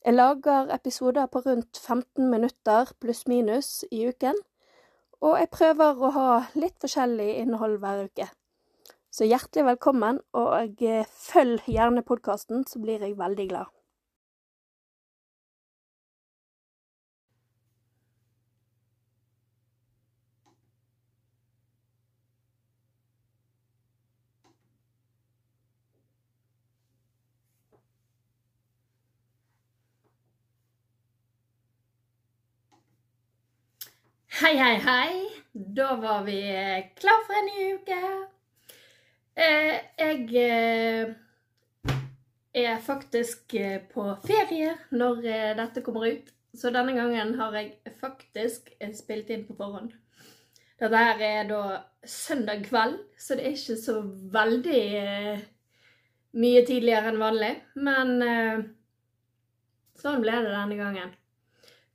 Jeg lager episoder på rundt 15 minutter pluss-minus i uken, og jeg prøver å ha litt forskjellig innhold hver uke. Så hjertelig velkommen, og følg gjerne podkasten, så blir jeg veldig glad. Hei, hei, hei. Da var vi klar for en ny uke. Eh, jeg eh, er faktisk eh, på ferie når dette kommer ut. Så denne gangen har jeg faktisk spilt inn på forhånd. Dette her er da søndag kveld, så det er ikke så veldig mye tidligere enn vanlig. Men sånn ble det denne gangen.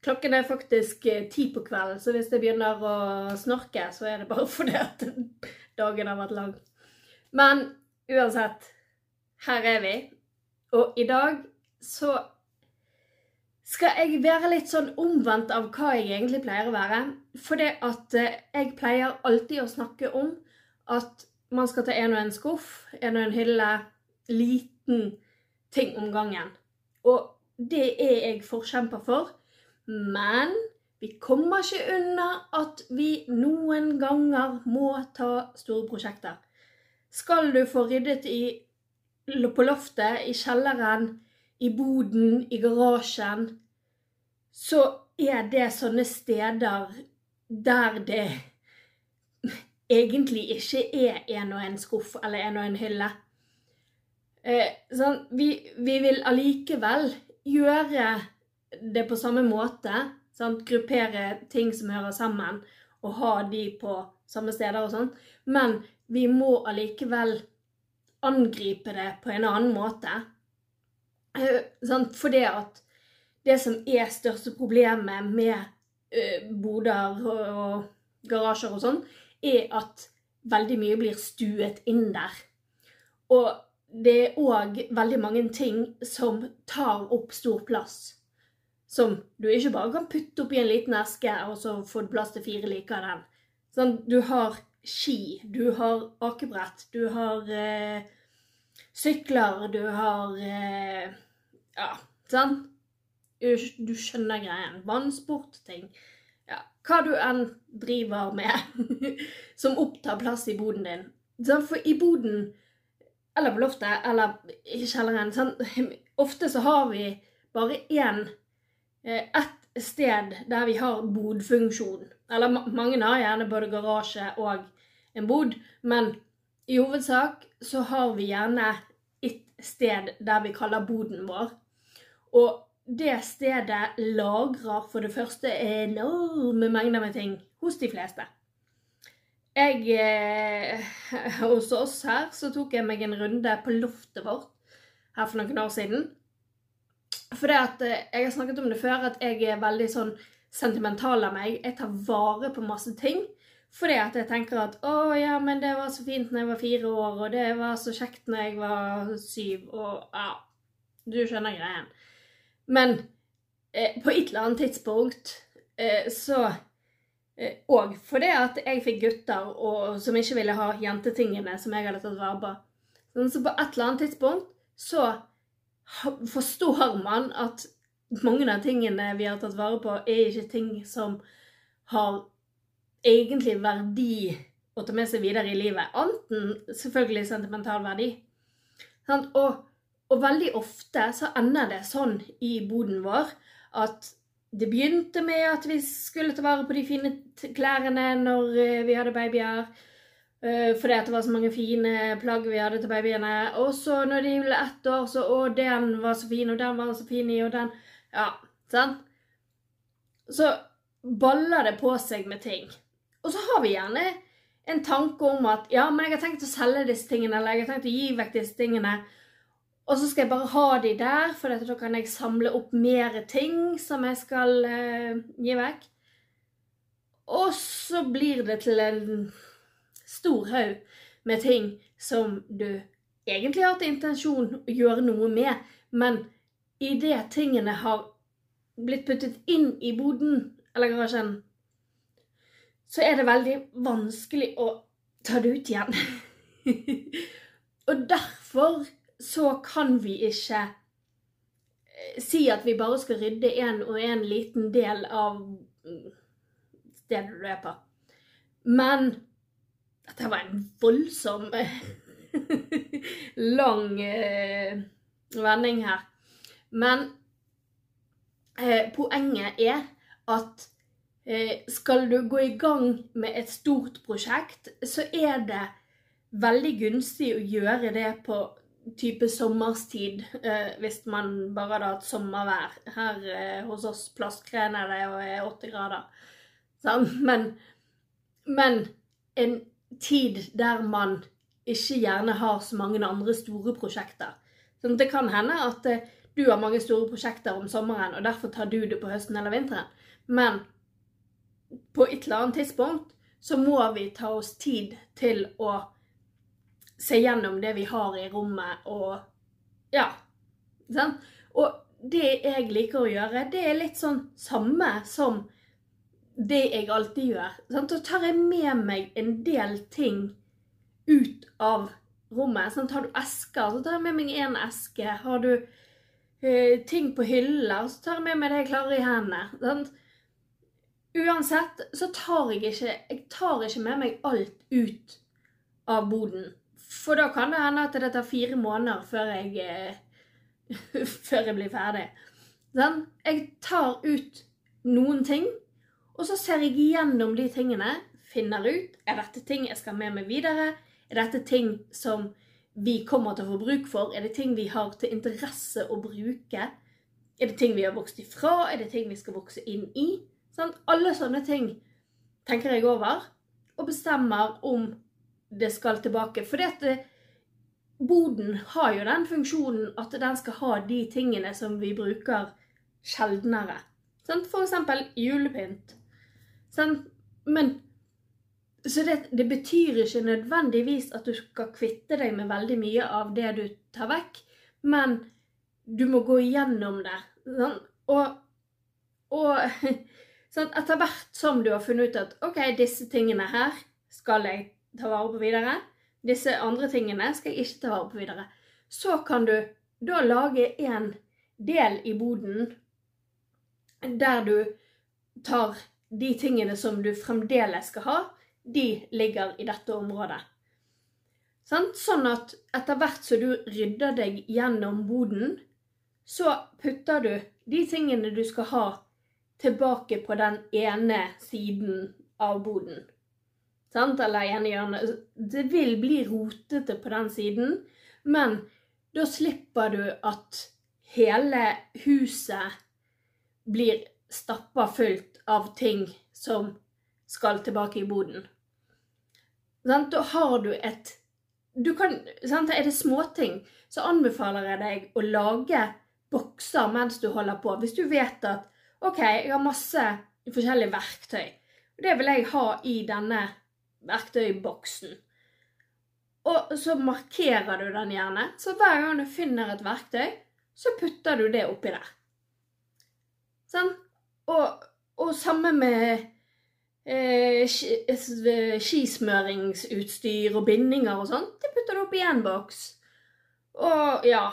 Klokken er faktisk ti på kvelden, så hvis det begynner å snorke, så er det bare fordi at dagen har vært lang. Men uansett, her er vi. Og i dag så skal jeg være litt sånn omvendt av hva jeg egentlig pleier å være. For det at eh, jeg pleier alltid å snakke om at man skal ta en og en skuff, en og en hylle, liten ting om gangen. Og det er jeg forkjemper for. Men vi kommer ikke unna at vi noen ganger må ta store prosjekter. Skal du få ryddet i, på loftet, i kjelleren, i boden, i garasjen, så er det sånne steder der det egentlig ikke er en og en skuff eller en og en hylle. Eh, sånn, vi, vi, vil allikevel gjøre det på samme måte. Sant? Gruppere ting som hører sammen, og ha de på samme steder og sånn. Men vi må allikevel angripe det på en annen måte. Uh, For det at det som er største problemet med uh, boder og, garasjer og sånn, er at veldig mye blir stuet inn der. Og det er òg veldig mange ting som tar opp stor plass. Som du ikke bare kan putte oppi en liten eske, og så få plass til fire like av den. Sånn, du har ski, du har akebrett, du har eh, sykler, du har eh, Ja, sant? Du skjønner greien. Vannsportting. Ja, hva du enn driver med som opptar plass i boden din. For i boden, eller på loftet, eller i kjelleren sånn, Ofte så har vi bare én eh, Ett sted der vi har bodfunksjon. Eller mange har gjerne både garasje og en bod, men i hovedsak så har vi gjerne et sted der vi kaller boden vår. Og det stedet lagrer for det første enorme mengder med ting hos de fleste. Jeg, eh, hos oss her så tok jeg meg en runde på loftet vårt her for noen år siden. For det at eh, jeg har snakket om det før, at jeg er veldig sånn sentimental av meg. Jeg tar vare på masse ting. Fordi at jeg tenker at å ja, men det var så fint når jeg var fire år, og det var så kjekt når jeg var syv, og ja Du skjønner greien. Men eh, på et eller annet tidspunkt eh, så eh, Og fordi at jeg fikk gutter og, som ikke ville ha jentetingene som jeg hadde tatt vare på. Så på et eller annet tidspunkt så forstår man at mange av tingene vi har tatt vare på, er ikke ting som har egentlig verdi å ta med seg videre i livet. Anten selvfølgelig sentimental verdi. Og, og, veldig ofte så ender det sånn i boden vår at det begynte med at vi skulle ta vare på de fine klærne når eh, vi hadde babyer. Eh, fordi at det var så mange fine plagg vi hadde til babyene. Og så når de ble ett år, så Å, den var så fin, og den var så fin i, og den Ja, sant? Så baller det på seg med ting. Og så har vi gjerne en tanke om at ja, men jeg har tenkt å selge disse tingene, eller jeg har tenkt å gi vekk disse tingene. Og så skal jeg bare ha de der, for da kan jeg samle opp mer ting som jeg skal uh, gi vekk. Og så blir det til en stor haug med ting som du egentlig har til intensjon å gjøre noe med, men idet tingene har blitt puttet inn i boden eller garasjen, så er det veldig vanskelig å ta det ut igjen. og derfor så kan vi ikke eh, si at vi bare skal rydde en og en liten del av stedet du er på. Men dette var en voldsom lang eh, vending her. Men eh, poenget er at eh, skal du gå i gang med et stort prosjekt, så er det veldig gunstig å gjøre det på type sommerstid, eh, hvis man bare hadde hatt sommervær. Her eh, hos oss plastkrener det og er 80 grader. Så, Men, men en tid der man ikke gjerne har så mange andre store prosjekter. Sånn, det kan hende at eh, du har mange store prosjekter om sommeren, og derfor tar du det på høsten eller vinteren. Men på et eller annet tidspunkt så må vi ta oss tid til å se gjennom det vi har i rommet, og ja. Sant? Og det jeg liker å gjøre, det er litt sånn samme som det jeg alltid gjør. Sant? Så tar jeg med meg en del ting ut av rommet. Sant? Har du esker, så tar jeg med meg én eske. Har du uh, ting på hyller, så tar jeg med meg det jeg klarer i hendene. Sant? Uansett så tar jeg ikke Jeg tar ikke med meg alt ut av boden. For da kan det hende at det tar fire måneder før jeg, før jeg blir ferdig. Sånn? Jeg tar ut noen ting og så ser jeg igjennom de tingene, finner ut er dette ting jeg skal med meg videre. Er dette ting som vi kommer til å få bruk for? Er det ting vi har til interesse å bruke? Er det ting vi har vokst ifra? Er det ting vi skal vokse inn i? Sånn, alle sånne ting tenker jeg over, og bestemmer om det skal tilbake. For det, boden har jo den funksjonen at den skal ha de tingene som vi bruker sjeldnere. Sånn, for eksempel julepynt. Sånn? Men Så det, det, betyr ikke nødvendigvis at du skal kvitte deg med veldig mye av det du tar vekk, men du må gå igjennom det. Sant? Og, og sånn, etter hvert som du har funnet ut at OK, disse tingene her skal jeg ta vare på videre, disse andre tingene skal jeg ikke ta vare på videre, så kan du da lage en del i boden der du tar de tingene som du fremdeles skal ha, de ligger i dette området. Sånn at etter hvert som du rydder deg gjennom boden, så putter du de tingene du skal ha, tilbake på den ene siden av boden. Sant? Eller ene hjørnet. Det vil bli rotete på den siden, men da slipper du at hele huset blir stappa fullt av ting som skal tilbake i boden. Sånn, da har du et du kan, sant? Er det småting, så anbefaler jeg deg å lage bokser mens du holder på. Hvis du vet at OK, jeg har masse forskjellige verktøy. Det vil jeg ha i denne verktøyboksen. Og så markerer du den gjerne. Så hver gang du finner et verktøy, så putter du det oppi der. Sånn? Og, og samme med eh, skismøringsutstyr og bindinger og sånn. Det putter du opp i én boks. Og ja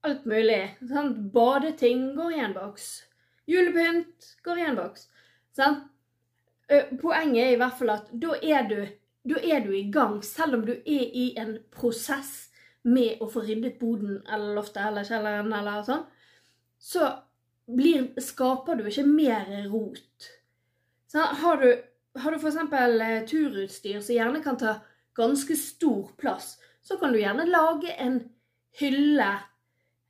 Alt mulig. Sant? Badeting går i en boks. Julepynt går i en boks. Sant? Poenget er i hvert fall at da er, du, da er du i gang, selv om du er i en prosess med å få ryddet boden eller loftet eller kjelleren eller sånn. Så blir, skaper du ikke mer rot. Så har du, har du f.eks. Eh, turutstyr som gjerne kan ta ganske stor plass, så kan du gjerne lage en hylle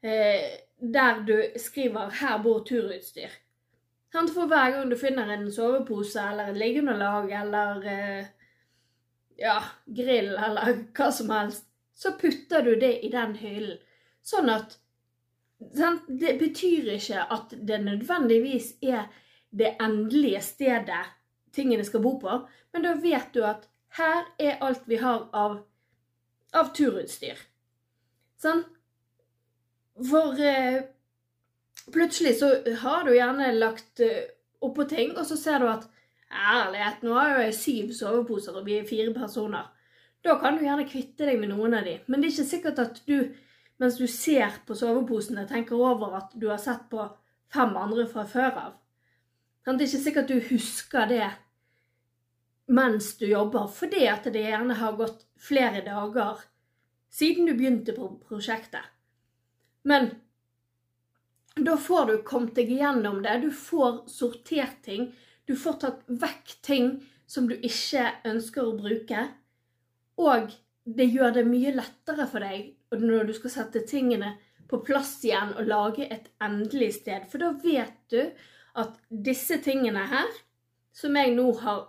eh, der du skriver 'Her bor turutstyr'. For hver gang du finner en sovepose eller et liggeunderlag eller eh, ja, grill eller hva som helst, så putter du det i den hyllen. Sånn at Det betyr ikke at det nødvendigvis er det endelige stedet tingene skal bo på, men da vet du at her er alt vi har av, av turutstyr. Sånn? For eh, plutselig så har du gjerne lagt eh, oppå ting, og så ser du at Ærlighet, nå har jeg syv soveposer, og vi er fire personer. Da kan du gjerne kvitte deg med noen av de, men det er ikke sikkert at du, mens du ser på soveposene, tenker over at du har sett på fem andre fra før av. Det er ikke sikkert du husker det mens du jobber, fordi at det gjerne har gått flere dager siden du begynte på prosjektet. Men da får du kommet deg gjennom det. Du får sortert ting. Du får tatt vekk ting som du ikke ønsker å bruke. Og det gjør det mye lettere for deg når du skal sette tingene på plass igjen og lage et endelig sted. For da vet du at disse tingene her, som jeg nå har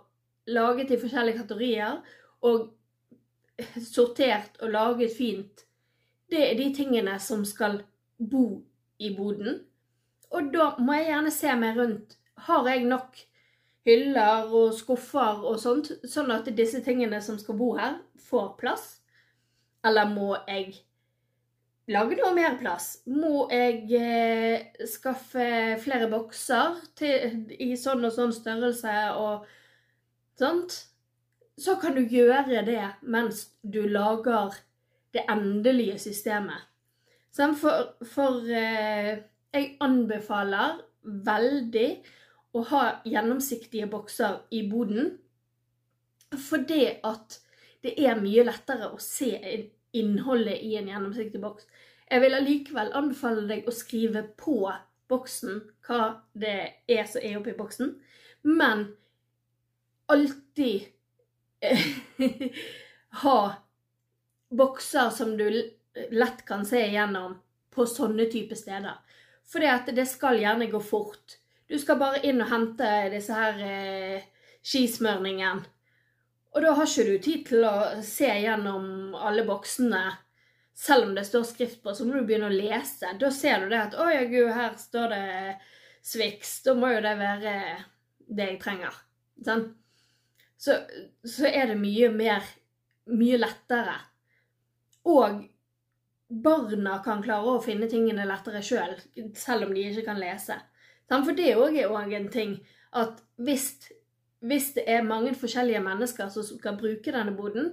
laget i forskjellige kategorier og sortert og laget fint, det er de tingene som skal bo i boden. Og da må jeg gjerne se meg rundt. Har jeg nok hyller og skuffer og sånt, sånn at disse tingene som skal bo her, får plass? Eller må jeg lage noe mer plass? Må jeg eh, skaffe flere bokser til, i sånn og sånn størrelse og sånt? Så kan du gjøre det mens du lager det endelige systemet. Sånn, for, for eh, jeg anbefaler veldig å ha gjennomsiktige bokser i boden. Fordi at det er mye lettere å se innholdet i en gjennomsiktig boks. Jeg vil allikevel anbefale deg å skrive på boksen hva det er som er oppi boksen, men alltid ha bokser som du lett kan se igjennom på sånne type steder. For det skal gjerne gå fort. Du skal bare inn og hente disse her eh, skismørningen. Og da har ikke du tid til å se gjennom alle boksene. Selv om det står skrift på, så må du begynne å lese. Da ser du det at 'Å ja, gud, her står det Swix'. Da må jo det være det jeg trenger. Sånn? Så, så er det mye mer Mye lettere. Og barna kan klare å finne tingene lettere sjøl, selv, selv om de ikke kan lese. For det òg er òg en ting at hvis, hvis, det er mange forskjellige mennesker som skal bruke denne boden,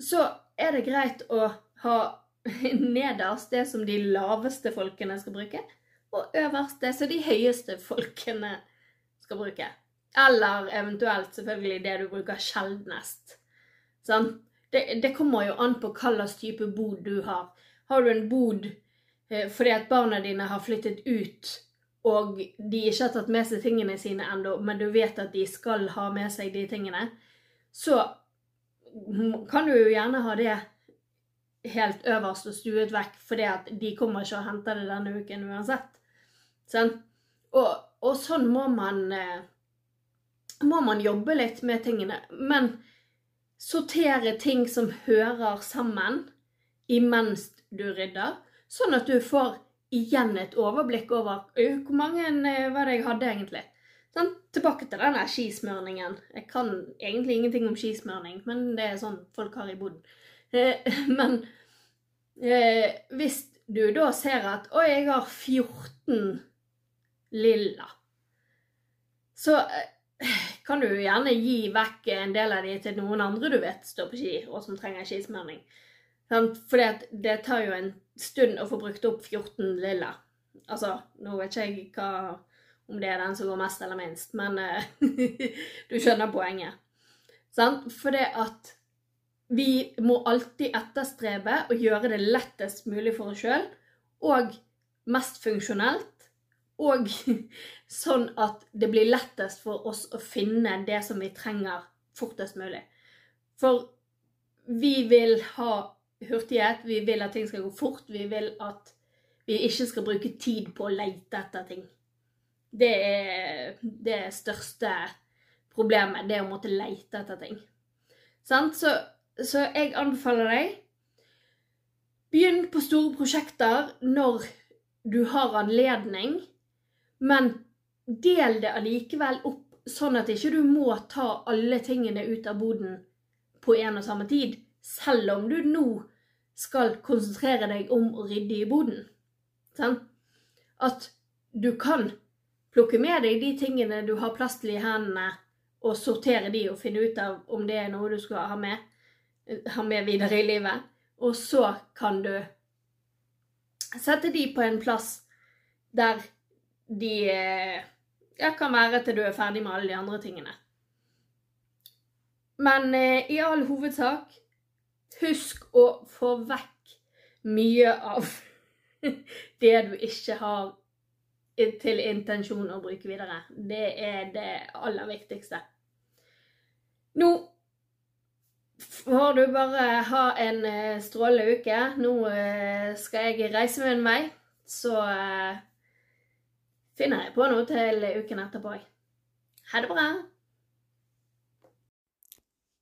så er det greit å ha nederst det som de laveste folkene skal bruke, og øverst det som de høyeste folkene skal bruke. Eller eventuelt selvfølgelig det du bruker sjeldnest. Sånn? Det, det, kommer jo an på slags type bod du har. Har du en bod eh, fordi at barna dine har flyttet ut og de ikke har tatt med seg tingene sine ennå, men du vet at de skal ha med seg de tingene, så kan du jo gjerne ha det helt øverst og stuet vekk, fordi at de kommer ikke og henter det denne uken uansett. Sånn? Og, og, sånn må man, eh, må man jobbe litt med tingene. Men sortere ting som hører sammen imens du rydder, sånn at du får igjen et overblikk over hvor mange eh, var det jeg hadde egentlig. Sånn, tilbake til den skismørningen. Jeg kan egentlig ingenting om skismørning, men det er sånn folk har i boden. Eh, men eh, hvis du da ser at Oi, jeg har 14 lilla. Så eh, kan du gjerne gi vekk en del av de til noen andre du vet står på ski, og som trenger skismørning. Fordi det tar jo en stund å få brukt opp 14 lilla. Altså, nå vet ikke jeg hva, om det er den som går mest eller minst, men uh, du skjønner poenget. Sant? For det at vi må alltid etterstrebe å gjøre det lettest mulig for oss sjøl, og mest funksjonelt. Og sånn at det blir lettest for oss å finne det som vi trenger, fortest mulig. For vi vil ha hurtighet, vi vil at ting skal gå fort, vi vil at vi ikke skal bruke tid på å lete etter ting. Det er det største problemet, det å måtte lete etter ting. Så, så jeg anbefaler deg Begynn på store prosjekter når du har anledning, men del det allikevel opp, sånn at ikke du må ta alle tingene ut av boden på en og samme tid, selv om du nå skal konsentrere deg om å rydde i boden. Sånn? At du kan plukke med deg de tingene du har plass til i hendene, og sortere de og finne ut av om det er noe du skal ha med, ha med videre i livet. Og så kan du sette de på en plass der de ja, kan være til du er ferdig med alle de andre tingene. Men eh, i all hovedsak, husk å få vekk mye av det du ikke har til intensjon å bruke videre. Det er det aller viktigste. Nå får du bare ha en eh, strålende uke. Nå eh, skal jeg reise med meg, så eh, finner jeg på noe til uken etterpå. Ha det bra!